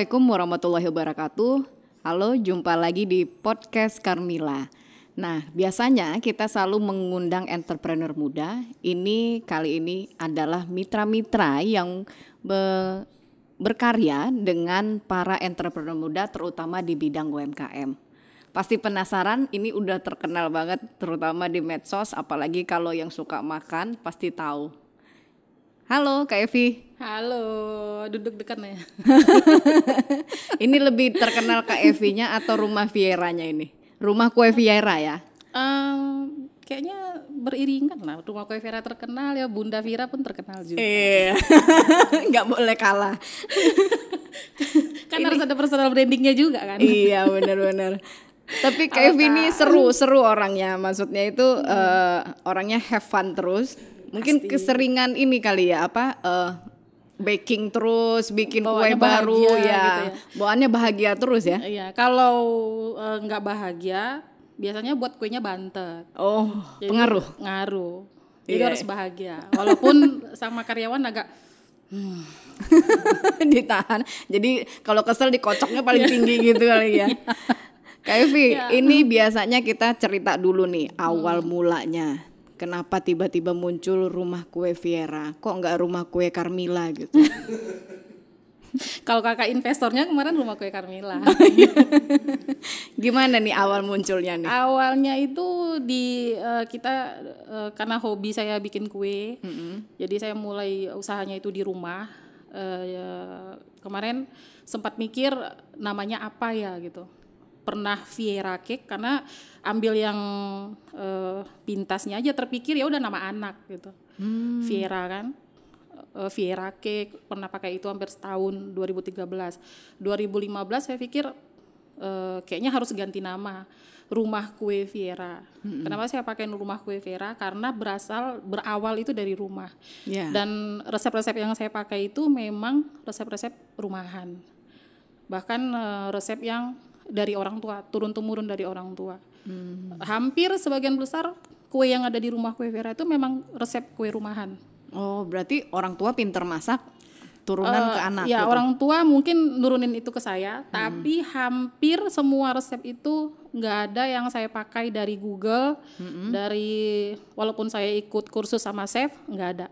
Assalamualaikum warahmatullahi wabarakatuh. Halo, jumpa lagi di podcast Carmila. Nah, biasanya kita selalu mengundang entrepreneur muda. Ini kali ini adalah mitra-mitra yang be- berkarya dengan para entrepreneur muda terutama di bidang UMKM. Pasti penasaran, ini udah terkenal banget terutama di medsos, apalagi kalau yang suka makan pasti tahu. Halo Kak Evi. Halo, duduk dekat ya. ini lebih terkenal Kak Evi-nya atau rumah Vieranya ini? Rumah kue Viera ya? Um, kayaknya beriringan lah. Rumah kue Viera terkenal ya, Bunda Vira pun terkenal juga. Iya, nggak boleh kalah. kan harus ada personal brandingnya juga kan? iya, benar-benar. Tapi Kak Evi ini seru-seru orangnya. Maksudnya itu uh, orangnya have fun terus. Mungkin Pasti. keseringan ini kali ya apa? uh, baking terus, bikin Bawaannya kue baru bahagia ya. gitu ya. Bawaannya bahagia terus ya. Iya, kalau eh, nggak bahagia, biasanya buat kuenya bantet. Oh, Jadi pengaruh. Ngaruh. Jadi Iya. harus bahagia. Walaupun sama karyawan agak ditahan. Jadi kalau kesel dikocoknya paling tinggi gitu kali ya. Kak Evi, ini biasanya kita cerita dulu nih awal mulanya. Kenapa tiba-tiba muncul rumah kue Viera? Kok nggak rumah kue Carmila gitu? kalau kakak investornya kemarin rumah kue Carmila. Gimana nih awal munculnya nih? Awalnya itu di eh, kita eh, karena hobi saya bikin kue, jadi saya mulai usahanya itu di rumah. Eh, ya, kemarin sempat mikir namanya apa ya gitu. Pernah Viera Cake karena ambil yang eh, pintasnya aja terpikir ya udah nama anak gitu. Viera kan. Eh, Viera Cake pernah pakai itu hampir setahun 2013. 2015 saya pikir eh, kayaknya harus ganti nama rumah kue Viera. Kenapa saya pakai rumah kue Viera? Karena berasal berawal itu dari rumah. Ya. Dan resep-resep yang saya pakai itu memang resep-resep rumahan. Bahkan eh, resep yang dari orang tua, turun temurun dari orang tua. Hampir sebagian besar kue yang ada di rumah kue Viera itu memang resep kue rumahan. Oh, berarti orang tua pinter masak turunan Eh, ke anak ya gitu. orang tua mungkin nurunin itu ke saya tapi hampir semua resep itu nggak ada yang saya pakai dari Google dari walaupun saya ikut kursus sama chef nggak ada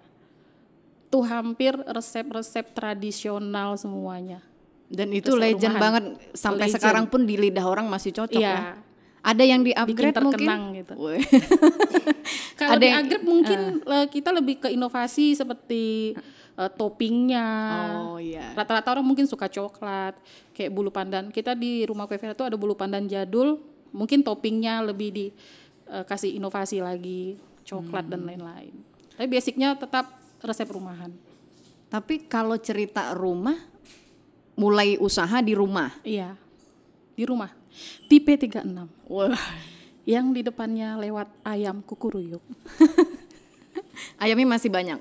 tuh hampir resep-resep tradisional semuanya Dan itu legend rumahan. banget sampai Legend. sekarang pun di lidah orang masih cocok Iya. ya. Ada yang di upgrade mungkin? gitu kalau Ada di yang- Agrip mungkin eh, kita lebih ke inovasi seperti eh, toppingnya Oh iya. Rata-rata orang mungkin suka coklat, kayak bulu pandan. Kita di rumah kue tuh ada bulu pandan jadul, mungkin toppingnya lebih di eh, kasih inovasi lagi, coklat dan lain-lain. Tapi basicnya tetap resep rumahan. Tapi kalau cerita rumah, mulai usaha di rumah. Iya, di rumah. Tipe 36, Wah, yang di depannya lewat ayam kukuruyuk. ayamnya masih banyak.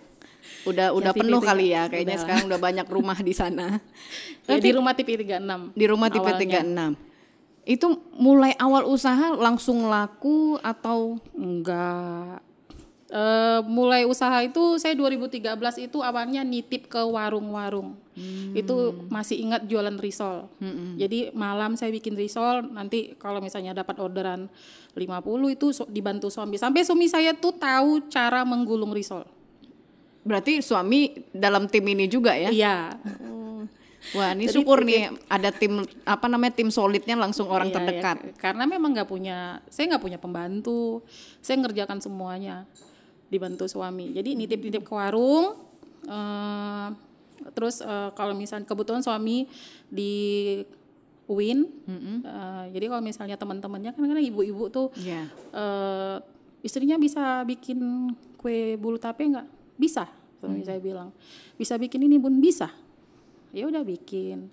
Udah udah tipe penuh tiga. kali ya, kayaknya Udah. sekarang udah banyak rumah di sana. Ya, di rumah tipe 36. Di rumah tipe awalnya. 36. Itu mulai awal usaha langsung laku atau Enggak. Eh, mulai usaha itu saya 2013 itu awalnya nitip ke warung-warung. Itu masih ingat jualan risol. Jadi malam saya bikin risol, nanti kalau misalnya dapat orderan 50 itu so- dibantu suami. Sampai suami saya tuh tahu cara menggulung risol. berarti suami dalam tim ini juga ya? Iya. Wah, ini syukur nih ada tim apa namanya tim solidnya langsung orang Iya, terdekat. ya, karena memang nggak punya, saya nggak punya pembantu, saya ngerjakan semuanya, dibantu suami. Jadi nitip-nitip ke warung, eh, terus eh, kalau misalnya kebetulan suami di UIN, eh, jadi kalau misalnya teman-temannya kan kadang ibu-ibu tuh Iya. eh, istrinya bisa bikin kue bulu tape nggak? Bisa, suami saya bilang. Bisa bikin ini bun bisa. Ya udah bikin.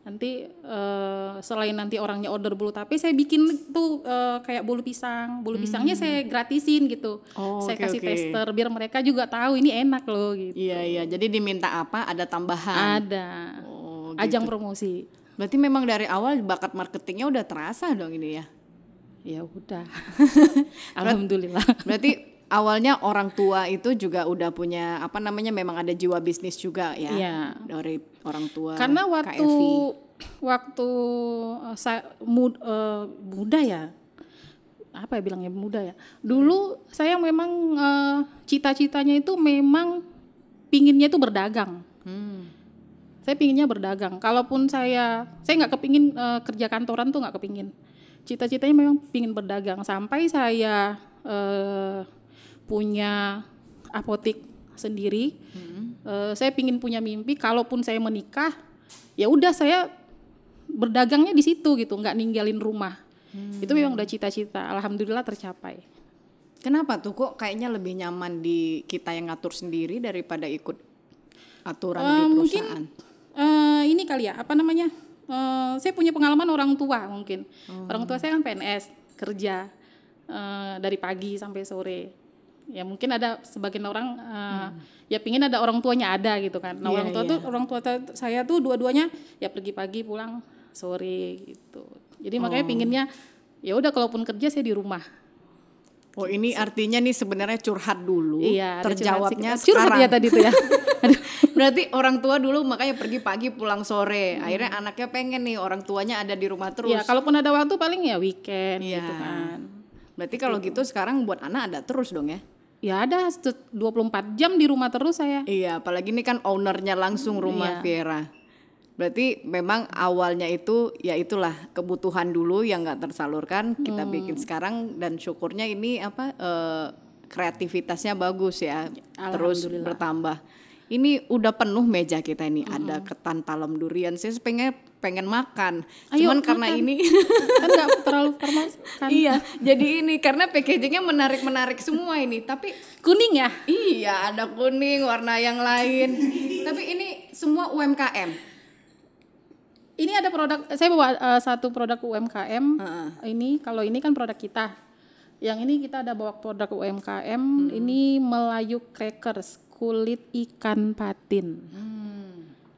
Nanti eh, selain nanti orangnya order bulu tape, saya bikin tuh eh, kayak bulu pisang. Bulu pisangnya saya gratisin gitu. Oh, saya oke, kasih oke. tester biar mereka juga tahu ini enak loh gitu. Iya iya. Jadi diminta apa? Ada tambahan. Ada Oh, ajang promosi. Berarti memang dari awal bakat marketingnya udah terasa dong ini ya. Ya udah. Alhamdulillah. Berarti awalnya orang tua itu juga udah punya apa namanya memang ada jiwa bisnis juga ya Iya. dari orang tua. Karena waktu Evi. waktu uh, saya mud, uh, muda ya apa ya bilangnya muda ya dulu saya memang uh, cita-citanya itu memang pinginnya itu berdagang hmm. saya pinginnya berdagang kalaupun saya saya nggak kepingin uh, kerja kantoran tuh nggak kepingin cita-citanya memang pingin berdagang sampai saya uh, punya apotik sendiri hmm. uh, saya pingin punya mimpi kalaupun saya menikah ya udah saya berdagangnya di situ gitu nggak ninggalin rumah Hmm. Itu memang udah cita-cita. Alhamdulillah tercapai. Kenapa tuh kok kayaknya lebih nyaman di kita yang ngatur sendiri daripada ikut aturan uh, di perusahaan? Mungkin uh, ini kali ya, apa namanya? Uh, saya punya pengalaman orang tua mungkin. Hmm. Orang tua saya kan PNS, kerja uh, dari pagi sampai sore. Ya mungkin ada sebagian orang uh, hmm. ya pingin ada orang tuanya ada gitu kan. Nah, yeah, orang tua yeah. tuh orang tua saya tuh dua-duanya ya pergi pagi pulang sore gitu. Jadi oh. makanya pinginnya ya udah kalaupun kerja saya di rumah. Oh ini artinya nih sebenarnya curhat dulu, iya, terjawabnya curhat, curhat ya tadi tuh ya. Berarti orang tua dulu makanya pergi pagi pulang sore, hmm. akhirnya anaknya pengen nih orang tuanya ada di rumah terus. Iya kalaupun ada waktu paling ya weekend iya. gitu kan. Berarti kalau gitu. gitu sekarang buat anak ada terus dong ya? Ya ada 24 jam di rumah terus saya. Iya apalagi ini kan ownernya langsung rumah iya. Vera. Berarti memang awalnya itu ya itulah kebutuhan dulu yang nggak tersalurkan kita hmm. bikin sekarang dan syukurnya ini apa uh, kreativitasnya bagus ya terus bertambah. Ini udah penuh meja kita ini hmm. ada ketan talam durian. Saya pengen pengen makan. Ayo, Cuman karena ini kan nggak terlalu formal kan. Iya, jadi ini karena packagingnya menarik-menarik semua ini. Tapi kuning ya? Iya, ada kuning warna yang lain. Tapi ini semua UMKM ini ada produk saya bawa uh, satu produk UMKM uh-uh. ini kalau ini kan produk kita yang ini kita ada bawa produk UMKM hmm. ini Melayu crackers kulit ikan patin hmm.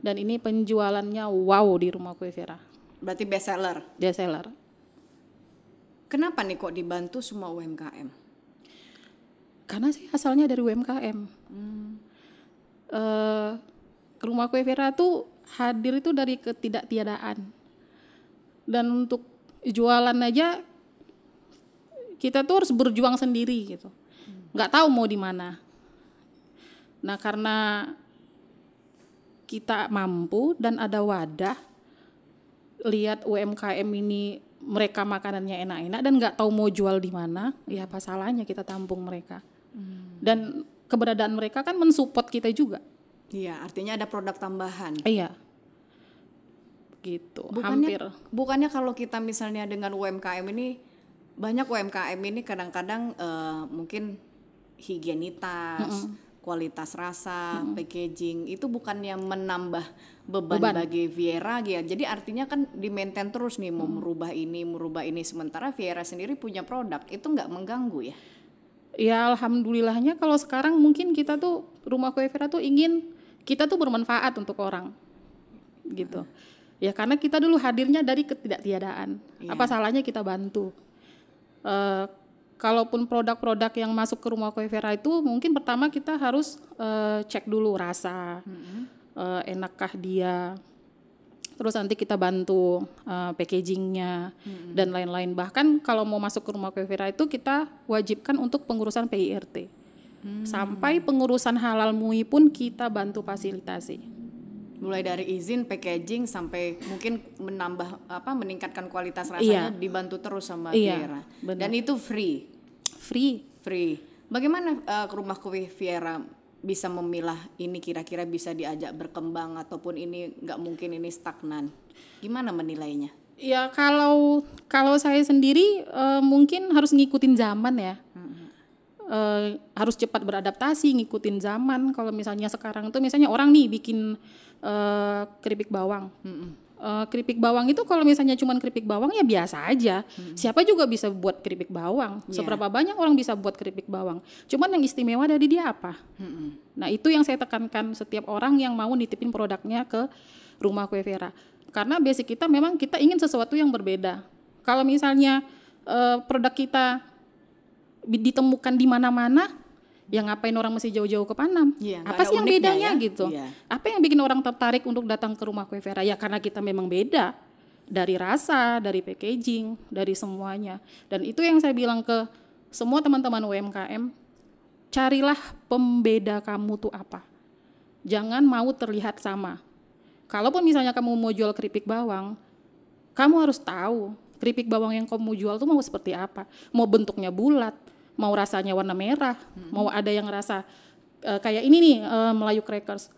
Dan ini penjualannya wow di rumah kue Vera berarti best seller? Best seller. Kenapa nih kok dibantu semua UMKM karena sih asalnya dari UMKM hmm. uh, rumah kue Vera tuh hadir itu dari ketidaktiadaan dan untuk jualan aja kita tuh harus berjuang sendiri gitu. Nggak tahu mau di mana. Nah karena kita mampu dan ada wadah lihat UMKM ini mereka makanannya enak-enak dan nggak tahu mau jual di mana ya apa salahnya kita tampung mereka hmm. dan keberadaan mereka kan mensupport kita juga Iya, artinya ada produk tambahan. Iya. Gitu. Bukannya, hampir. Bukannya kalau kita misalnya dengan UMKM ini banyak UMKM ini kadang-kadang uh, mungkin higienitas, mm -mm. Kualitas rasa, mm -mm. packaging itu bukannya menambah beban, beban. bagi Viera ya. Jadi artinya kan di maintain terus nih mau mm. merubah ini, merubah ini sementara Viera sendiri punya produk itu nggak mengganggu ya? Ya alhamdulillahnya kalau sekarang mungkin kita tuh rumah kue Vera tuh ingin kita tuh bermanfaat untuk orang gitu ya karena kita dulu hadirnya dari ketidaktiadaan yeah. apa salahnya kita bantu uh, kalaupun produk-produk yang masuk ke rumah kue Vera itu mungkin pertama kita harus uh, cek dulu rasa mm-hmm. uh, enakkah dia terus nanti kita bantu uh, packagingnya mm-hmm. dan lain-lain bahkan kalau mau masuk ke rumah kue Vera itu kita wajibkan untuk pengurusan PIRT Hmm. Sampai pengurusan halal MUI pun kita bantu fasilitasi. Mulai dari izin, packaging sampai mungkin menambah apa meningkatkan kualitas rasanya iya. dibantu terus sama iya. Dan itu free. Free. Free. Bagaimana uh, rumah kue Viera bisa memilah ini kira-kira bisa diajak berkembang ataupun ini nggak mungkin ini stagnan? Gimana menilainya? Ya kalau kalau saya sendiri uh, mungkin harus ngikutin zaman ya. Hmm uh, harus cepat beradaptasi ngikutin zaman kalau misalnya sekarang itu misalnya orang nih bikin uh, keripik bawang mm Uh, keripik bawang itu kalau misalnya cuma keripik bawang ya biasa aja. Hmm. Siapa juga bisa buat keripik bawang. Yeah. Seberapa banyak orang bisa buat keripik bawang. Cuman yang istimewa dari dia apa? Hmm. Nah itu yang saya tekankan setiap orang yang mau nitipin produknya ke rumah kue Vera. Karena basic kita memang kita ingin sesuatu yang berbeda. Kalau misalnya uh, produk kita ditemukan di mana-mana yang ngapain orang mesti jauh-jauh ke Panam? Nggak apa sih yang bedanya ya? gitu? Iya. Apa yang bikin orang tertarik untuk datang ke rumah kue Vera? Ya karena kita memang beda dari rasa, dari packaging, dari semuanya. Dan itu yang saya bilang ke semua teman-teman UMKM, carilah pembeda kamu tuh apa. Jangan mau terlihat sama. Kalaupun misalnya kamu mau jual keripik bawang, kamu harus tahu keripik bawang yang kamu jual tuh mau seperti apa. Mau bentuknya bulat, mau rasanya warna merah, mau ada yang rasa eh, kayak ini nih eh, Melayu crackers.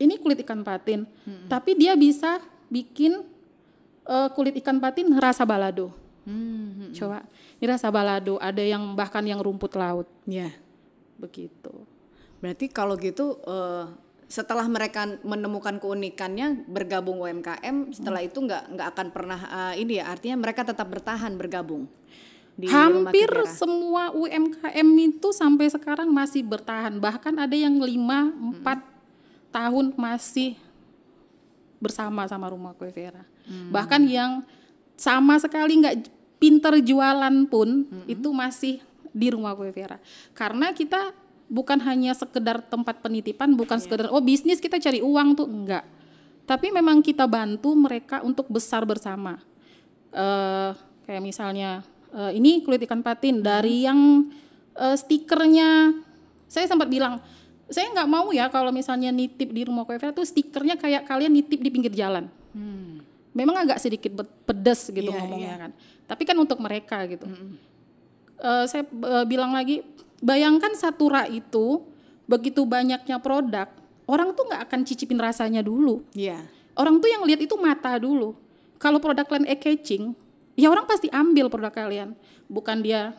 Ini kulit ikan patin, tapi dia bisa bikin eh, kulit ikan patin rasa balado. Hmm. Coba, ini rasa balado. Ada yang bahkan yang rumput laut, Ya. begitu. Berarti kalau gitu eh, setelah mereka menemukan keunikannya bergabung UMKM, setelah itu nggak nggak akan pernah eh, ini ya artinya mereka tetap bertahan bergabung di Hampir semua UMKM itu sampai sekarang masih bertahan. Bahkan ada yang 5, 4 tahun masih bersama sama rumah kue Vera. Bahkan yang sama sekali nggak pinter jualan pun itu masih di rumah kue Vera. Karena kita bukan hanya sekedar tempat penitipan, bukan sekedar oh bisnis kita cari uang tuh enggak. Tapi memang kita bantu mereka untuk besar bersama. eh kayak misalnya eh, ini kulit ikan patin dari yang eh, stikernya. Saya sempat bilang saya nggak mau ya kalau misalnya nitip di rumah kue tuh stikernya kayak kalian nitip di pinggir jalan. Memang agak sedikit pedes gitu Iya, ngomongnya kan. Tapi kan untuk mereka gitu. Eh, saya eh, bilang lagi bayangkan satu rak itu begitu banyaknya produk orang tuh nggak akan cicipin rasanya dulu. Iya. Orang tuh yang lihat itu mata dulu. Kalau produk kalian e-catching, ya orang pasti ambil produk kalian. Bukan dia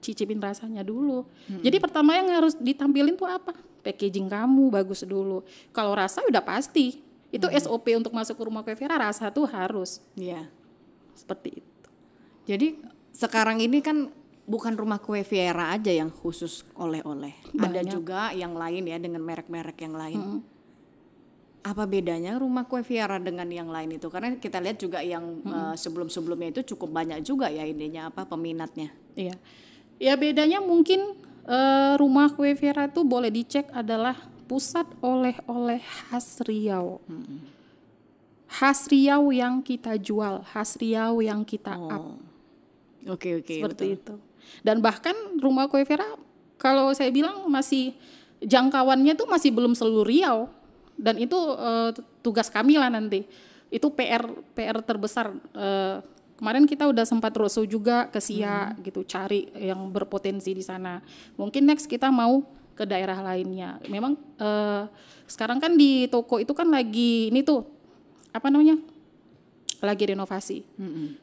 cicipin rasanya dulu. Jadi pertama yang harus ditampilin tuh apa? Packaging kamu bagus dulu. Kalau rasa udah pasti. Itu SOP untuk masuk ke rumah kue Vera rasa tuh harus Iya. seperti itu. Jadi sekarang ini kan bukan rumah kue Viera aja yang khusus oleh-oleh. Ada juga yang lain ya dengan merek-merek yang lain. Apa bedanya rumah kue Viera dengan yang lain itu? Karena kita lihat juga yang eh, sebelum-sebelumnya itu cukup banyak juga ya ininya apa peminatnya. Iya. Ya bedanya mungkin eh, rumah kue Vera itu boleh dicek adalah pusat oleh-oleh khas Riau. Khas Riau yang kita jual, khas Riau yang kita up. Oh. Oke oke seperti itu. Dan bahkan rumah kue Vera kalau saya bilang masih jangkauannya tuh masih belum seluruh Riau dan itu eh, tugas kami lah nanti. Itu PR PR terbesar. Eh, kemarin kita udah sempat roadshow juga ke Sia gitu cari yang berpotensi di sana. Mungkin next kita mau ke daerah lainnya. Memang eh, sekarang kan di toko itu kan lagi ini tuh apa namanya? lagi renovasi.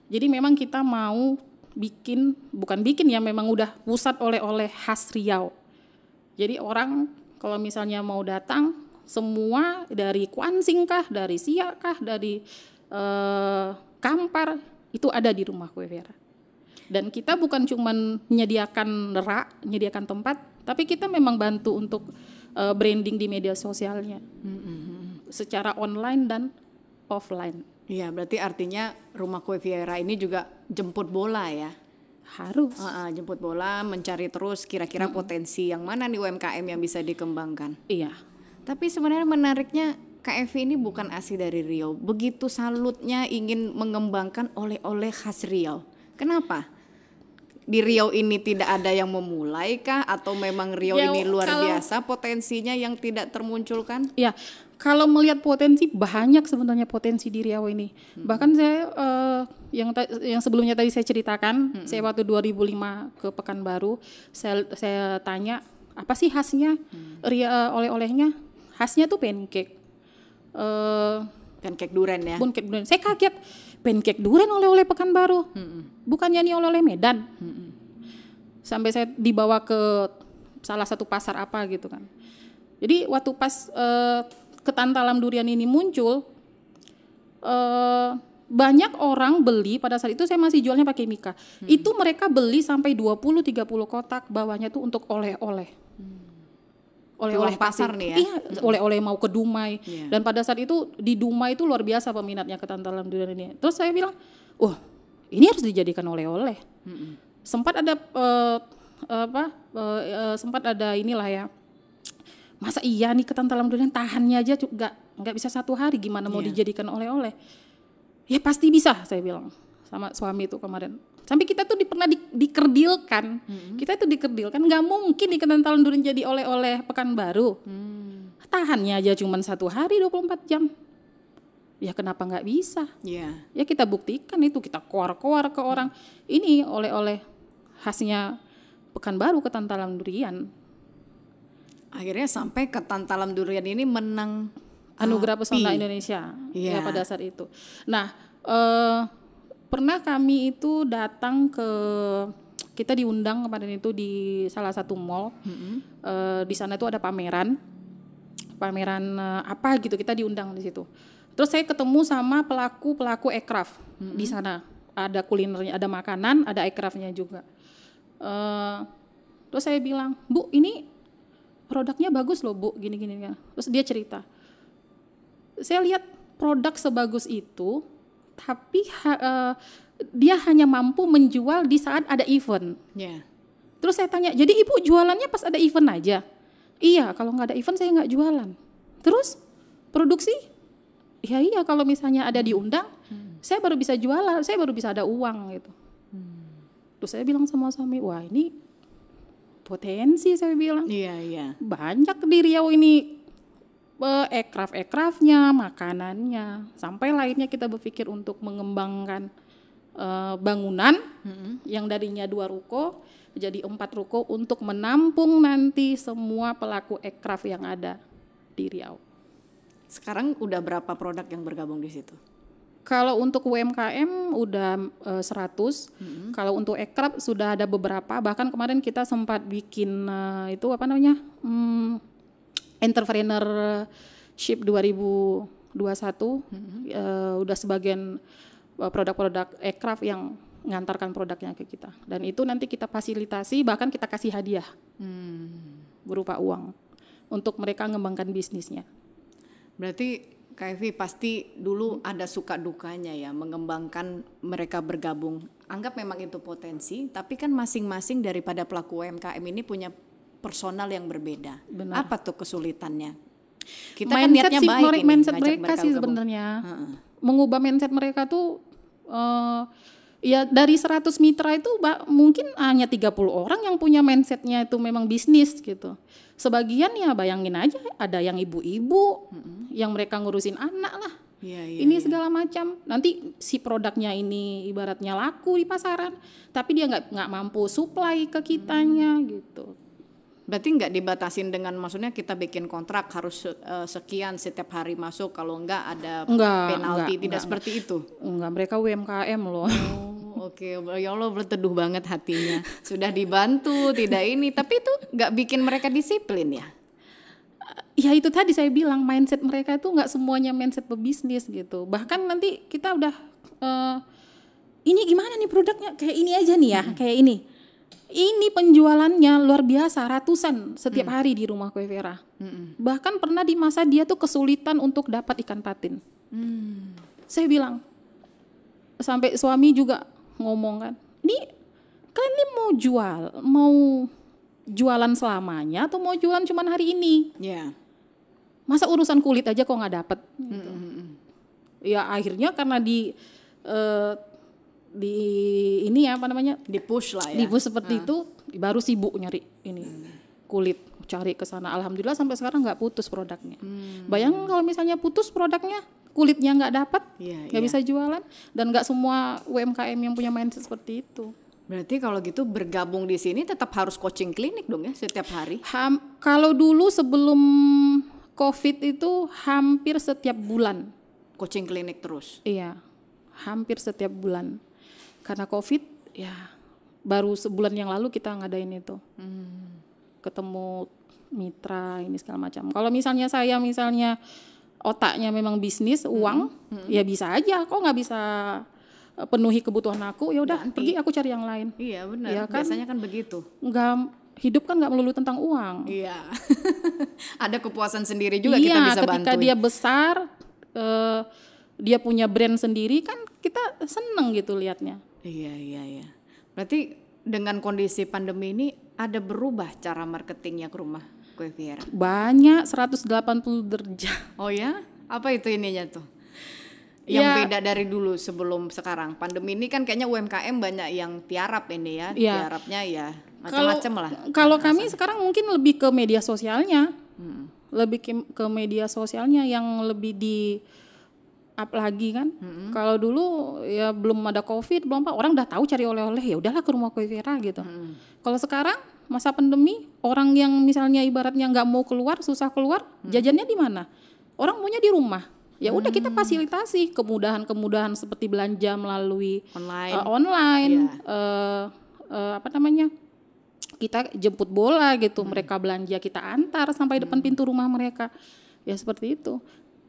Jadi memang kita mau bikin bukan bikin ya memang udah pusat oleh-oleh khas Riau. Jadi orang kalau misalnya mau datang semua dari Kuansing kah, dari Siak kah, dari eh, Kampar itu ada di rumah kue Vera. Dan kita bukan cuman menyediakan rak, menyediakan tempat, tapi kita memang bantu untuk eh, branding di media sosialnya. Secara online dan offline. Iya berarti artinya rumah kue Viera ini juga jemput bola ya. Harus. Ah, ah, jemput bola mencari terus kira-kira potensi yang mana nih UMKM yang bisa dikembangkan. Iya. Tapi sebenarnya menariknya KFV ini bukan asli dari Riau. Begitu salutnya ingin mengembangkan oleh-oleh khas Riau. Kenapa? Di Riau ini tidak ada yang memulai kah atau memang Riau Ya, ini luar kalau- biasa potensinya yang tidak termunculkan? Ya, kalau melihat potensi banyak sebenarnya potensi di Riau ini. Bahkan saya eh, yang yang sebelumnya tadi saya ceritakan, saya waktu 2005 ke Pekanbaru, saya saya tanya apa sih khasnya Ria oleh-olehnya? Khasnya tuh pancake. Eh Pancake duren ya. pancake durian. Saya kaget, pancake durian oleh-oleh Pekanbaru. Bukannya ini oleh-oleh Medan. Sampai saya dibawa ke salah satu pasar apa gitu kan. Jadi waktu pas eh, ketantalam durian ini muncul, eh, banyak orang beli pada saat itu saya masih jualnya pakai mika. Itu mereka beli sampai 20-30 kotak bawahnya tuh untuk oleh-oleh. Oleh-oleh pasar nih ya? Iya, oleh-oleh mau ke Dumai. Iya. Dan pada saat itu di Dumai itu luar biasa peminatnya ketantalam durian ini. Terus saya bilang, "Oh, ini harus dijadikan oleh-oleh." Sempat ada eh, apa uh, uh, sempat ada inilah ya masa iya nih ketan talam durian tahannya aja juga nggak bisa satu hari gimana mau Iya. dijadikan oleh-oleh ya pasti bisa saya bilang sama suami itu kemarin. Sampai kita tuh di, pernah di, dikerdilkan. Kita tuh dikerdilkan nggak mungkin di talam durian jadi oleh-oleh pekan baru tahannya aja cuma satu hari 24 jam. Ya kenapa nggak bisa? Iya. ya kita buktikan itu kita koar-koar ke orang. Ini oleh-oleh khasnya Pekanbaru ketan talam durian. Akhirnya sampai ketan talam durian ini menang anugerah pesona. Indonesia Iya. ya pada saat itu. Nah eh, pernah kami itu datang ke kita diundang kemarin itu di salah satu mall. Eh, di sana itu ada pameran. Pameran eh, apa gitu kita diundang di situ. Terus saya ketemu sama pelaku pelaku aircraft di sana. Ada kulinernya ada makanan ada aircraftnya juga. Eh, terus saya bilang bu ini produknya bagus loh bu gini gini. Kan terus dia cerita. Saya lihat produk sebagus itu tapi ha- eh, dia hanya mampu menjual di saat ada event Ya. Terus saya tanya, jadi ibu jualannya pas ada event aja? Iya, kalau nggak ada event saya nggak jualan. Terus produksi? Ya iya, kalau misalnya ada diundang, saya baru bisa jualan, saya baru bisa ada uang gitu. Terus saya bilang sama suami, wah ini potensi saya bilang. Iya, iya. Banyak di Riau ini aircraft-aircraftnya, makanannya, sampai lainnya kita berpikir untuk mengembangkan eh, bangunan yang darinya dua ruko jadi empat ruko untuk menampung nanti semua pelaku aircraft yang ada di Riau. Sekarang udah berapa produk yang bergabung di situ? Kalau untuk UMKM udah eh, 100, kalau untuk aircraft sudah ada beberapa. Bahkan kemarin kita sempat bikin eh, itu apa namanya, hmm, entrepreneurship 2021. eh, udah sebagian eh, produk-produk aircraft yang ngantarkan produknya ke kita. Dan itu nanti kita fasilitasi, bahkan kita kasih hadiah berupa uang untuk mereka mengembangkan bisnisnya. Berarti Kak Evi pasti dulu ada suka dukanya ya mengembangkan mereka bergabung. Anggap memang itu potensi, tapi kan masing-masing daripada pelaku UMKM ini punya personal yang berbeda. Benar. Apa tuh kesulitannya? Kita kan mindset niatnya sih, baik ini, mindset mereka mereka sih sebenarnya mengubah mindset mereka tuh eh ya dari 100 mitra itu ba- mungkin hanya 30 orang yang punya mindsetnya itu memang bisnis gitu sebagian ya bayangin aja ada yang ibu-ibu yang mereka ngurusin anak lah Iya, iya. ini segala macam nanti si produknya ini ibaratnya laku di pasaran tapi dia nggak nggak mampu supply ke kitanya gitu Berarti nggak dibatasin dengan maksudnya kita bikin kontrak harus eh, sekian setiap hari masuk kalau nggak ada Enggak, penalti enggak, tidak enggak, seperti itu. enggak mereka UMKM loh. Oh, Oke, ya Allah berteduh banget hatinya. Sudah dibantu, tidak ini, tapi itu nggak bikin mereka disiplin ya. ya itu tadi saya bilang mindset mereka itu nggak semuanya mindset pebisnis gitu. Bahkan nanti kita udah eh, ini gimana nih produknya? Kayak ini aja nih ya kayak ini ini penjualannya luar biasa ratusan setiap hari di rumah kue Vera. Bahkan pernah di masa dia tuh kesulitan untuk dapat ikan patin. Saya bilang sampai suami juga ngomong kan ini kalian ini mau jual mau jualan selamanya atau mau jualan cuman hari ini? Ya. masa urusan kulit aja kok nggak dapet? Gitu. ya akhirnya karena di eh, di ini ya apa namanya Di push lah ya. di bus seperti itu baru sibuk nyari ini kulit cari ke sana alhamdulillah sampai sekarang nggak putus produknya bayangin kalau misalnya putus produknya kulitnya nggak dapat Iya, nggak bisa jualan dan nggak semua UMKM yang punya mindset seperti itu Berarti kalau gitu bergabung di sini tetap harus coaching klinik dong ya setiap hari. Ham, kalau dulu sebelum COVID itu hampir setiap bulan Coaching klinik terus. Iya, hampir setiap bulan. Karena COVID, ya baru sebulan yang lalu kita ngadain itu. Ketemu mitra ini segala macam. Kalau misalnya saya misalnya otaknya memang bisnis uang, ya bisa aja. Kok nggak bisa eh, penuhi kebutuhan aku? Ya udah pergi aku cari yang lain. Iya benar. Iya kan? Biasanya kan begitu. Nggak hidup kan nggak melulu tentang uang. Iya. Ada kepuasan sendiri juga iya, kita bisa ketika bantuin. dia besar, eh, dia punya brand sendiri kan kita seneng gitu liatnya. Iya iya iya. Berarti dengan kondisi pandemi ini ada berubah cara marketingnya ke rumah kue Viera? Banyak 180 derajat. Oh ya? Apa itu ininya tuh? Yang Ya. beda dari dulu sebelum sekarang. Pandemi ini kan kayaknya UMKM banyak yang tiarap ini ya. Iya. Tiarapnya ya macam-macam lah. kalau kami sekarang mungkin lebih ke media sosialnya. Lebih ke, ke media sosialnya yang lebih di up lagi kan. Kalau dulu ya belum ada Covid, belum apa, orang udah tahu cari oleh-oleh, ya udahlah ke rumah Kue Vera gitu. Kalau sekarang masa pandemi, orang yang misalnya ibaratnya nggak mau keluar, susah keluar, jajannya di mana? Orang maunya di rumah. Ya udah kita fasilitasi kemudahan-kemudahan seperti belanja melalui Online. uh, online eh, eh, apa namanya kita jemput bola gitu mereka belanja kita antar sampai depan pintu rumah mereka ya seperti itu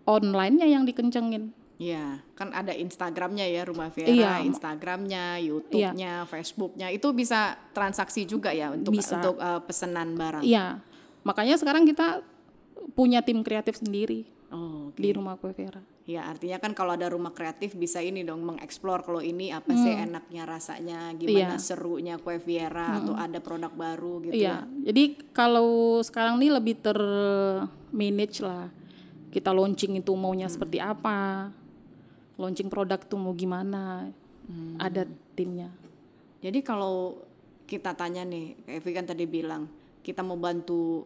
online-nya yang dikencengin Iya, kan ada Instagramnya ya Rumah Vera, Iya. Instagramnya, YouTube-nya, Facebook-nya. Itu bisa transaksi juga ya untuk Bisa. untuk uh, pesanan barang. iya makanya sekarang kita punya tim kreatif sendiri Oh, oke. di rumah kue Vera Ya, artinya kan kalau ada rumah kreatif bisa ini dong mengeksplor kalau ini apa sih Hmm. enaknya rasanya, gimana serunya kue Viera atau ada produk baru gitu iya ya. jadi kalau sekarang nih lebih ter manage lah kita launching itu maunya seperti apa launching produk tuh mau gimana ada timnya Jadi kalau kita tanya nih, kayak Evi kan tadi bilang, kita mau bantu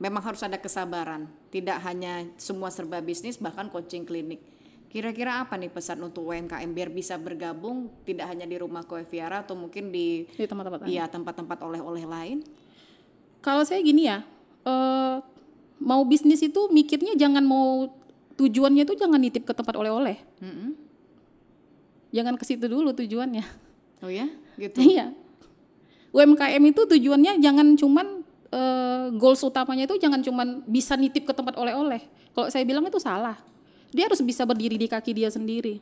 memang harus ada kesabaran. Tidak hanya semua serba bisnis bahkan coaching klinik. Kira-kira apa nih pesan untuk UMKM biar bisa bergabung tidak hanya di rumah Kue Viara atau mungkin di di tempat-tempat lain. iya tempat-tempat oleh-oleh lain? Kalau saya gini ya, eh, mau bisnis itu mikirnya jangan mau tujuannya itu jangan nitip ke tempat oleh-oleh. Mm-mm. Jangan ke situ dulu tujuannya. Oh ya, gitu. Iya. UMKM itu tujuannya jangan cuman eh, goals utamanya itu jangan cuman bisa nitip ke tempat oleh-oleh. Kalau saya bilang itu salah. Dia harus bisa berdiri di kaki dia sendiri.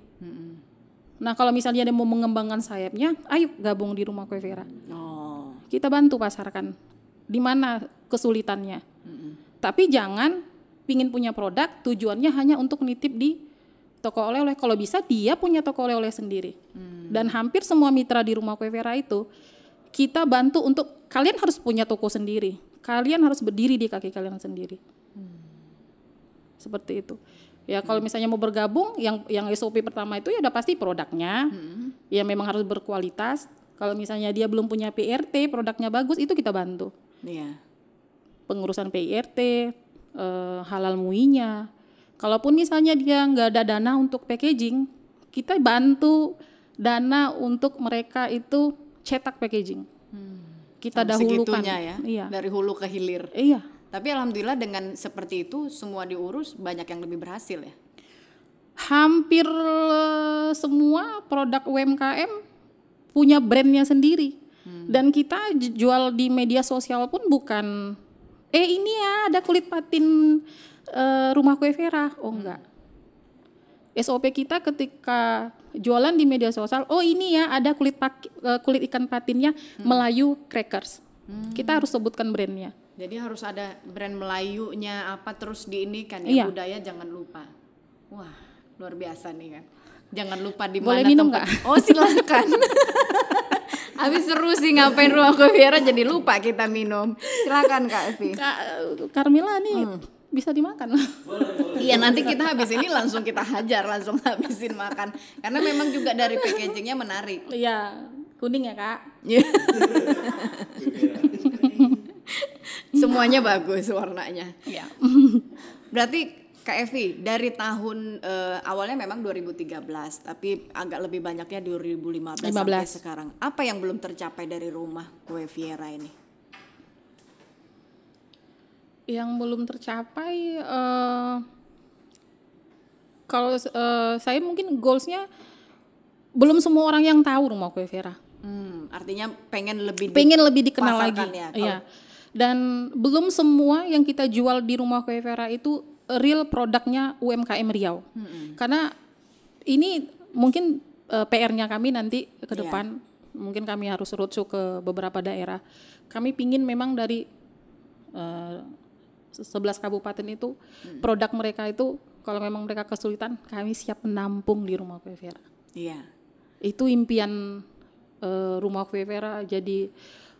Nah kalau misalnya dia mau mengembangkan sayapnya, ayo gabung di rumah Kue Vera. Oh, Kita bantu pasarkan. Di mana kesulitannya. Tapi jangan pingin punya produk tujuannya hanya untuk nitip di toko oleh-oleh. Kalau bisa dia punya toko oleh-oleh sendiri. Dan hampir semua mitra di rumah Kue Vera itu kita bantu untuk kalian harus punya toko sendiri. Kalian harus berdiri di kaki kalian sendiri. Seperti itu. Ya kalau misalnya mau bergabung yang yang SOP pertama itu ya udah pasti produknya. Ya memang harus berkualitas. Kalau misalnya dia belum punya PRT, produknya bagus itu kita bantu iya. Pengurusan PIRT, eh, halal muinya. Kalaupun misalnya dia nggak ada dana untuk packaging, kita bantu dana untuk mereka itu cetak packaging. Kita Sampai dahulukan. ya, Iya. dari hulu ke hilir. Iya. Tapi alhamdulillah dengan seperti itu semua diurus banyak yang lebih berhasil ya. Hampir eh, semua produk UMKM punya brandnya sendiri. Dan kita jual di media sosial pun bukan eh ini ya ada kulit patin eh, rumah kue Vera. Oh enggak. SOP kita ketika jualan di media sosial, oh ini ya ada kulit pak- eh, kulit ikan patinnya Melayu Crackers. Kita harus sebutkan brandnya. Jadi harus ada brand Melayunya apa terus diinikan Iya. ya budaya jangan lupa. Wah, luar biasa nih kan. Jangan lupa di Boleh mana minum tempat- Oh, silakan. Habis seru sih ngapain rumah Viera jadi lupa kita minum. Silakan Kak Evi. Kak Carmila nih bisa dimakan. Iya nanti kita habis ini langsung kita hajar langsung habisin makan karena memang juga dari packagingnya menarik. Iya, kuning ya kak. Iya. Semuanya bagus warnanya. Iya. Berarti Kak Evi dari tahun eh, awalnya memang 2013 tapi agak lebih banyaknya 2015 sampai 15. sekarang. Apa yang belum tercapai dari rumah Kue Viera ini? Yang belum tercapai, eh, kalau eh, saya mungkin goalsnya belum semua orang yang tahu rumah kue Vera. Hmm, artinya pengen lebih di- Pengen lebih dikenal lagi. ya, kalau- Iya. Dan belum semua yang kita jual di rumah kue Vera itu real produknya UMKM Riau. Karena ini mungkin eh, PR-nya kami nanti ke Iya. depan mungkin kami harus roadshow ke beberapa daerah. Kami pingin memang dari eh, 11 kabupaten itu produk mereka itu kalau memang mereka kesulitan kami siap menampung di rumah kue Vera Iya. itu impian eh, rumah kue Vera jadi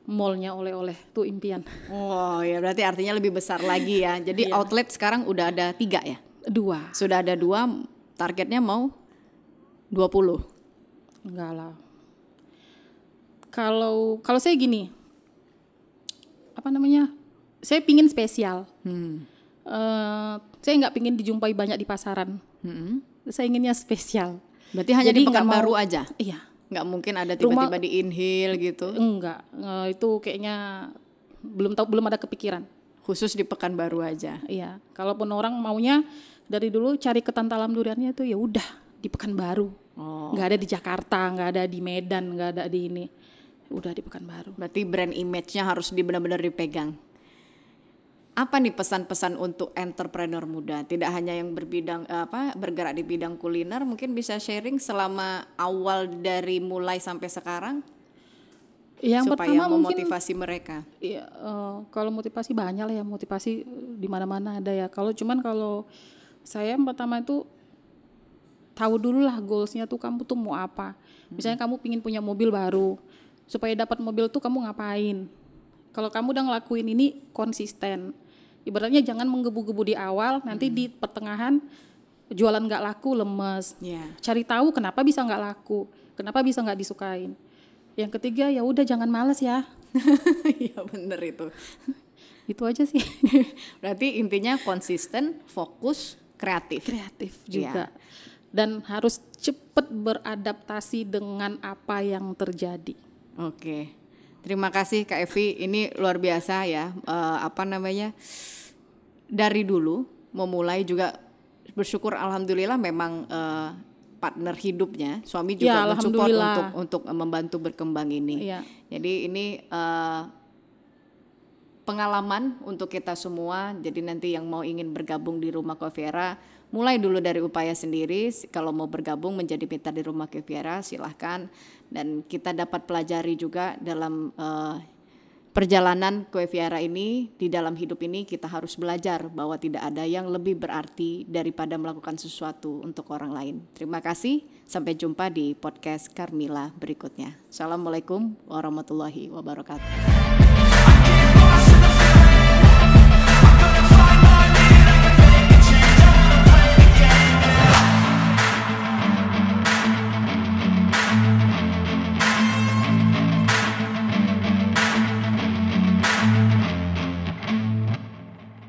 mallnya oleh-oleh tuh impian Oh ya berarti artinya lebih besar lagi ya. Jadi Iya. outlet sekarang udah ada tiga ya. dua Sudah ada dua, targetnya mau 20. enggak lah kalau kalau saya gini apa namanya saya pingin spesial Hmm. Eh, saya nggak pingin dijumpai banyak di pasaran Hmm. saya inginnya spesial Berarti hanya Jadi di Pekanbaru aja. iya Nggak mungkin ada tiba-tiba di Inhil gitu. enggak itu kayaknya belum tahu belum ada kepikiran Khusus di Pekanbaru aja. Iya, kalaupun orang maunya dari dulu cari ketantalam duriannya itu ya udah di Pekanbaru. Oh. Nggak ada di Jakarta, nggak ada di Medan, nggak ada di ini. Udah di Pekanbaru. Berarti brand image-nya harus di benar-benar dipegang. Apa nih pesan-pesan untuk entrepreneur muda? Tidak hanya yang berbidang eh, apa bergerak di bidang kuliner, mungkin bisa sharing selama awal dari mulai sampai sekarang Yang supaya pertama mungkin memotivasi mereka. ya, eh, kalau motivasi banyak lah ya motivasi di mana-mana ada ya. Kalau cuman kalau saya yang pertama itu tahu dulu lah goalsnya tuh kamu tuh mau apa. Misalnya kamu pingin punya mobil baru, supaya dapat mobil tuh kamu ngapain? Kalau kamu udah ngelakuin ini konsisten, ibaratnya jangan menggebu-gebu di awal, nanti di pertengahan jualan nggak laku lemes. Ya. Cari tahu kenapa bisa nggak laku, kenapa bisa nggak disukain. Yang ketiga ya udah jangan males ya, Iya bener itu. itu aja sih. Berarti intinya konsisten, fokus, kreatif. kreatif juga dan harus cepat beradaptasi dengan apa yang terjadi. Oke. Terima kasih Kak Evi. Ini luar biasa ya. Eh, apa namanya? Dari dulu memulai juga bersyukur alhamdulillah memang eh, partner hidupnya suami juga Ya, mensupport untuk untuk membantu berkembang ini. Iya. Jadi ini eh, pengalaman untuk kita semua. Jadi nanti yang mau ingin bergabung di Rumah Coviera, mulai dulu dari upaya sendiri. Kalau mau bergabung menjadi mitra di Rumah Coviera, silahkan. Dan kita dapat pelajari juga dalam eh, perjalanan Coviera ini di dalam hidup ini kita harus belajar bahwa tidak ada yang lebih berarti daripada melakukan sesuatu untuk orang lain. Terima kasih. Sampai jumpa di podcast Carmila berikutnya. Assalamualaikum warahmatullahi wabarakatuh.